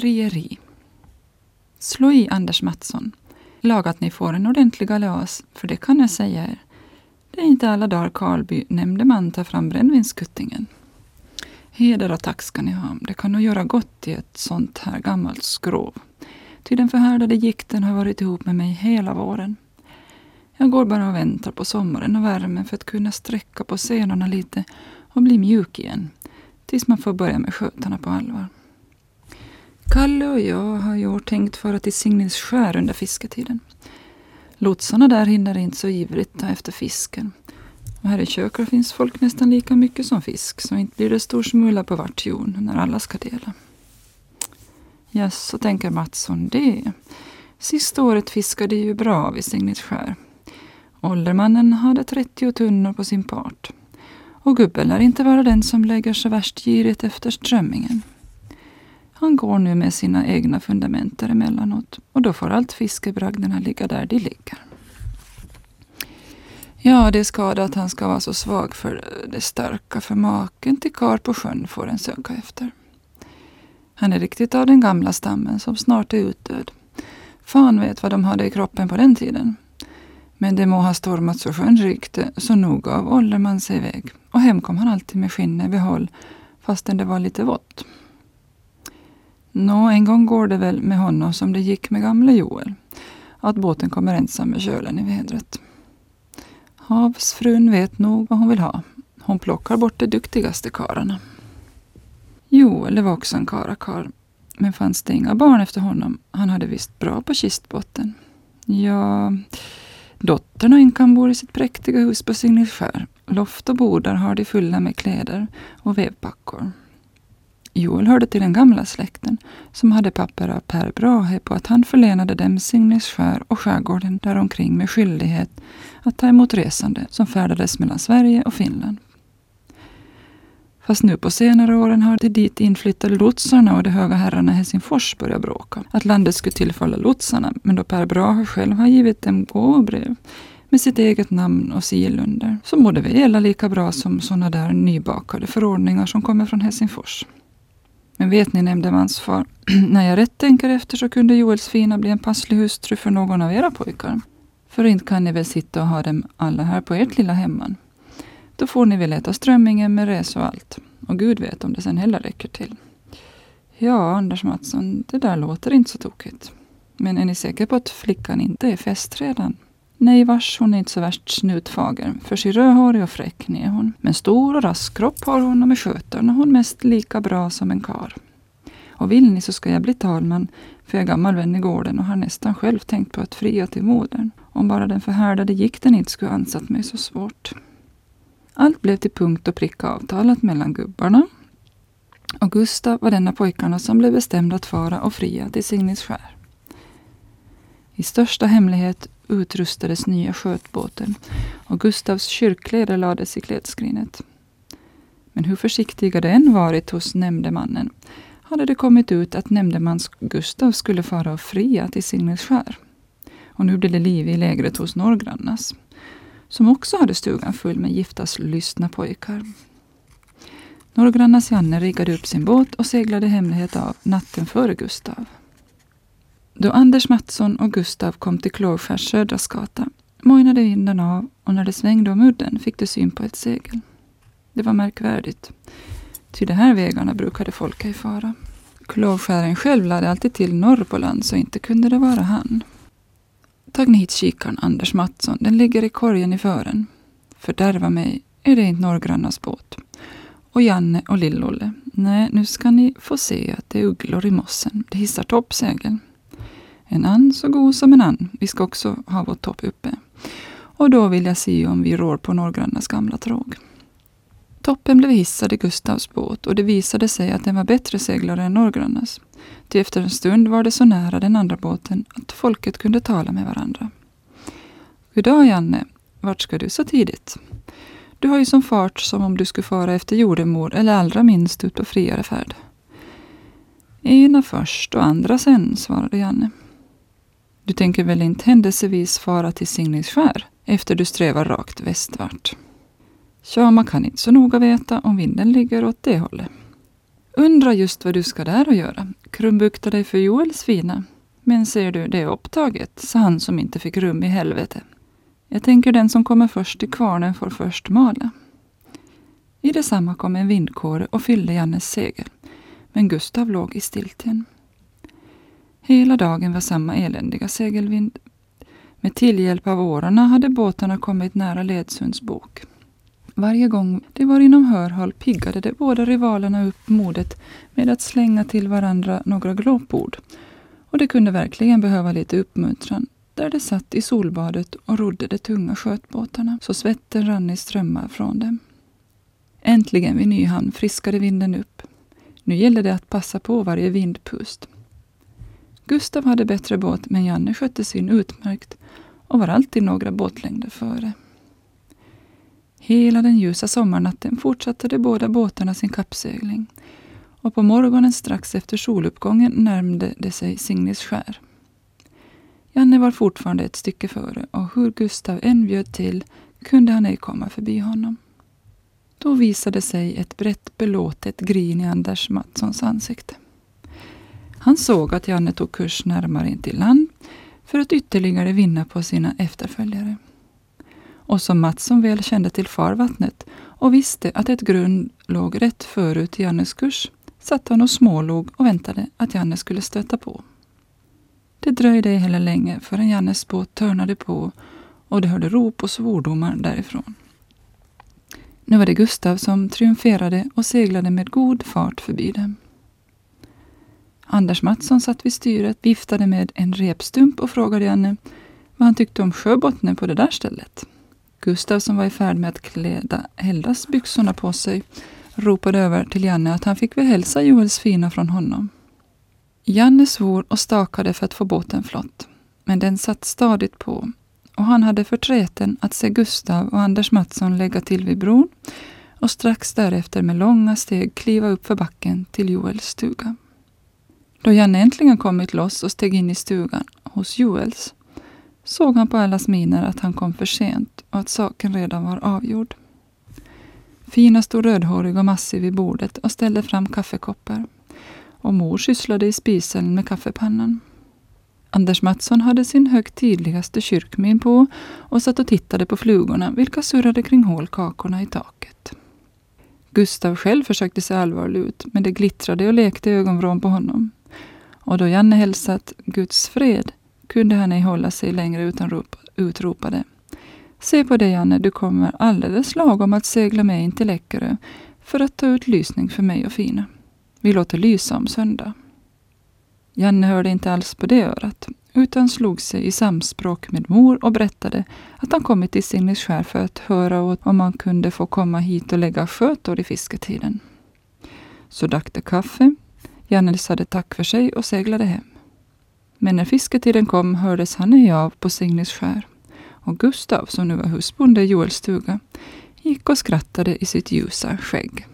frieri. Slå i Anders Mattsson. Lag att ni får en ordentlig galeas, för det kan jag säga er. Det är inte alla dagar Karlby nämndeman tar fram brännvinskuttingen. Heder och tack ska ni ha. Det kan nog göra gott i ett sånt här gammalt skrov. Ty den förhärdade gikten har varit ihop med mig hela våren. Jag går bara och väntar på sommaren och värmen för att kunna sträcka på senorna lite och bli mjuk igen. Tills man får börja med skötarna på allvar. Kalle och jag har i år tänkt föra till Signisskär under fisketiden. Lotsarna där hinner inte så ivrigt ta efter fisken. Och här i köket finns folk nästan lika mycket som fisk, så inte blir det stor smula på vart jon när alla ska dela. Ja, så tänker Mattsson det. Sista året fiskade ju bra vid Signisskär. Åldermannen hade 30 tunnor på sin part. Och gubben lär inte vara den som lägger så värst girigt efter strömmingen. Han går nu med sina egna fundamenter emellanåt och då får allt fiskebragderna ligga där de ligger. Ja, det är skada att han ska vara så svag för det starka, för maken till kar på sjön får en söka efter. Han är riktigt av den gamla stammen som snart är utdöd. Fan vet vad de hade i kroppen på den tiden. Men det må ha stormat så sjön rykte, så nog gav Ollerman sig iväg. Och hem kom han alltid med skinnet i behåll, fastän det var lite vått. Nå, en gång går det väl med honom som det gick med gamle Joel. Att båten kommer ensam med kölen i vädret. Havsfrun vet nog vad hon vill ha. Hon plockar bort de duktigaste kararna. Joel det var också en karakar. Men fanns det inga barn efter honom? Han hade visst bra på kistbotten. Ja, dottern och änkan bor i sitt präktiga hus på Signilskär. Loft och bodar har de fulla med kläder och vevpackor. Joel hörde till den gamla släkten som hade papper av Per Brahe på att han förlenade dem Signilsskär och skärgården däromkring med skyldighet att ta emot resande som färdades mellan Sverige och Finland. Fast nu på senare åren har de dit inflyttade lotsarna och de höga herrarna i Helsingfors börjat bråka. Att landet skulle tillfalla lotsarna, men då Per Brahe själv har givit dem gåvobrev med sitt eget namn och sigill under, så borde det gälla lika bra som sådana där nybakade förordningar som kommer från Helsingfors. Men vet ni nämndemansfar, när jag rätt tänker efter så kunde Joels fina bli en passlig hustru för någon av era pojkar. För inte kan ni väl sitta och ha dem alla här på ert lilla hemman. Då får ni väl äta strömmingen med res och allt. Och Gud vet om det sen heller räcker till. Ja, Anders Mattsson, det där låter inte så tokigt. Men är ni säker på att flickan inte är fäst redan? Nej vars, hon är inte så värst snutfager. För sig rödhårig och fräck är hon. Men stor och rask kropp har hon och med skötern är hon mest lika bra som en kar. Och vill ni så ska jag bli talman, för jag är gammal vän i gården och har nästan själv tänkt på att fria till modern. Om bara den förhärdade gikten inte skulle ansatt mig så svårt. Allt blev till punkt och pricka avtalat mellan gubbarna. Och Gustav var denna pojkarna som blev bestämd att fara och fria till Signisskär. I största hemlighet utrustades nya skötbåten och Gustavs kyrkkläder lades i klädskrinet. Men hur försiktiga de än varit hos nämndemannen hade det kommit ut att nämndemans Gustav skulle fara och fria till Signilskär. Och nu blev det liv i lägret hos Norrgrannas, som också hade stugan full med giftas lystna pojkar. Norrgrannas Janne riggade upp sin båt och seglade hemlighet av natten före Gustav. Då Anders Mattsson och Gustav kom till Klåskärs södra skata mojnade vinden av och när det svängde om udden fick de syn på ett segel. Det var märkvärdigt, ty de här vägarna brukade folk ej fara. Klåskären själv lade alltid till norr på land, så inte kunde det vara han. Tag ni hit kikaren, Anders Mattsson, den ligger i korgen i fören. Fördärva mig, är det inte Norrgrannas båt? Och Janne och Lill-Olle, nej, nu ska ni få se att det är ugglor i mossen. Det hissar toppsegel. En ann så god som en ann. Vi ska också ha vår topp uppe. Och då vill jag se om vi rår på norrgrönnas gamla tråg. Toppen blev hissad i Gustavs båt och det visade sig att den var bättre seglare än norrgrönnas. Till efter en stund var det så nära den andra båten att folket kunde tala med varandra. Goddag Janne, vart ska du så tidigt? Du har ju som fart som om du skulle fara efter jordemor eller allra minst ut på friare färd. Ena först och andra sen, svarade Janne. Du tänker väl inte händelsevis fara till Signingsskär efter du strävar rakt västvart? Ja, man kan inte så noga veta om vinden ligger åt det hållet. Undra just vad du ska där och göra. krumbukta dig för Joels fina. Men ser du, det är upptaget, sa han som inte fick rum i helvete. Jag tänker den som kommer först till kvarnen får först mala. I detsamma kom en vindkåre och fyllde Jannes segel, men Gustav låg i stiltjen. Hela dagen var samma eländiga segelvind. Med tillhjälp av årorna hade båtarna kommit nära Ledsunds bok. Varje gång de var inom hörhåll piggade de båda rivalerna upp modet med att slänga till varandra några glåpord. Och de kunde verkligen behöva lite uppmuntran där de satt i solbadet och rodde de tunga skötbåtarna så svetten rann i strömmar från dem. Äntligen vid Nyhamn friskade vinden upp. Nu gällde det att passa på varje vindpust. Gustav hade bättre båt men Janne skötte sin utmärkt och var alltid några båtlängder före. Hela den ljusa sommarnatten fortsatte de båda båtarna sin kappsegling och på morgonen strax efter soluppgången närmde de sig Signis skär. Janne var fortfarande ett stycke före och hur Gustav än bjöd till kunde han ej komma förbi honom. Då visade sig ett brett belåtet grin i Anders Mattssons ansikte. Han såg att Janne tog kurs närmare in till land för att ytterligare vinna på sina efterföljare. Och som Mattsson väl kände till farvattnet och visste att ett grund låg rätt förut i Jannes kurs satt han och smålog och väntade att Janne skulle stöta på. Det dröjde ej heller länge förrän Jannes båt törnade på och de hörde rop och svordomar därifrån. Nu var det Gustav som triumferade och seglade med god fart förbi dem. Anders Mattsson satt vid styret, viftade med en repstump och frågade Janne vad han tyckte om sjöbottnen på det där stället. Gustav som var i färd med att kläda byxorna på sig ropade över till Janne att han fick väl hälsa Joels fina från honom. Janne svor och stakade för att få båten flott, men den satt stadigt på och han hade förtreten att se Gustav och Anders Mattsson lägga till vid bron och strax därefter med långa steg kliva upp för backen till Joels stuga. Då Janne äntligen kommit loss och steg in i stugan hos Joels såg han på allas miner att han kom för sent och att saken redan var avgjord. Fina stod rödhårig och massiv vid bordet och ställde fram kaffekoppar. Och mor sysslade i spisen med kaffepannan. Anders Mattsson hade sin högtidligaste kyrkmin på och satt och tittade på flugorna vilka surrade kring hålkakorna i taket. Gustav själv försökte se allvarlig ut, men det glittrade och lekte i ögonvrån på honom. Och då Janne hälsat Guds fred kunde han ej hålla sig längre utan utropade. Se på dig Janne, du kommer alldeles lagom att segla med in till Läckerö för att ta ut lysning för mig och Fina. Vi låter lysa om söndag. Janne hörde inte alls på det örat, utan slog sig i samspråk med mor och berättade att han kommit till Signisskär för att höra åt om man kunde få komma hit och lägga skötor i fisketiden. Så drack de kaffe, Janne sade tack för sig och seglade hem. Men när fisketiden kom hördes han ej av på Signisskär och Gustav, som nu var husbonde i Joels stuga, gick och skrattade i sitt ljusa skägg.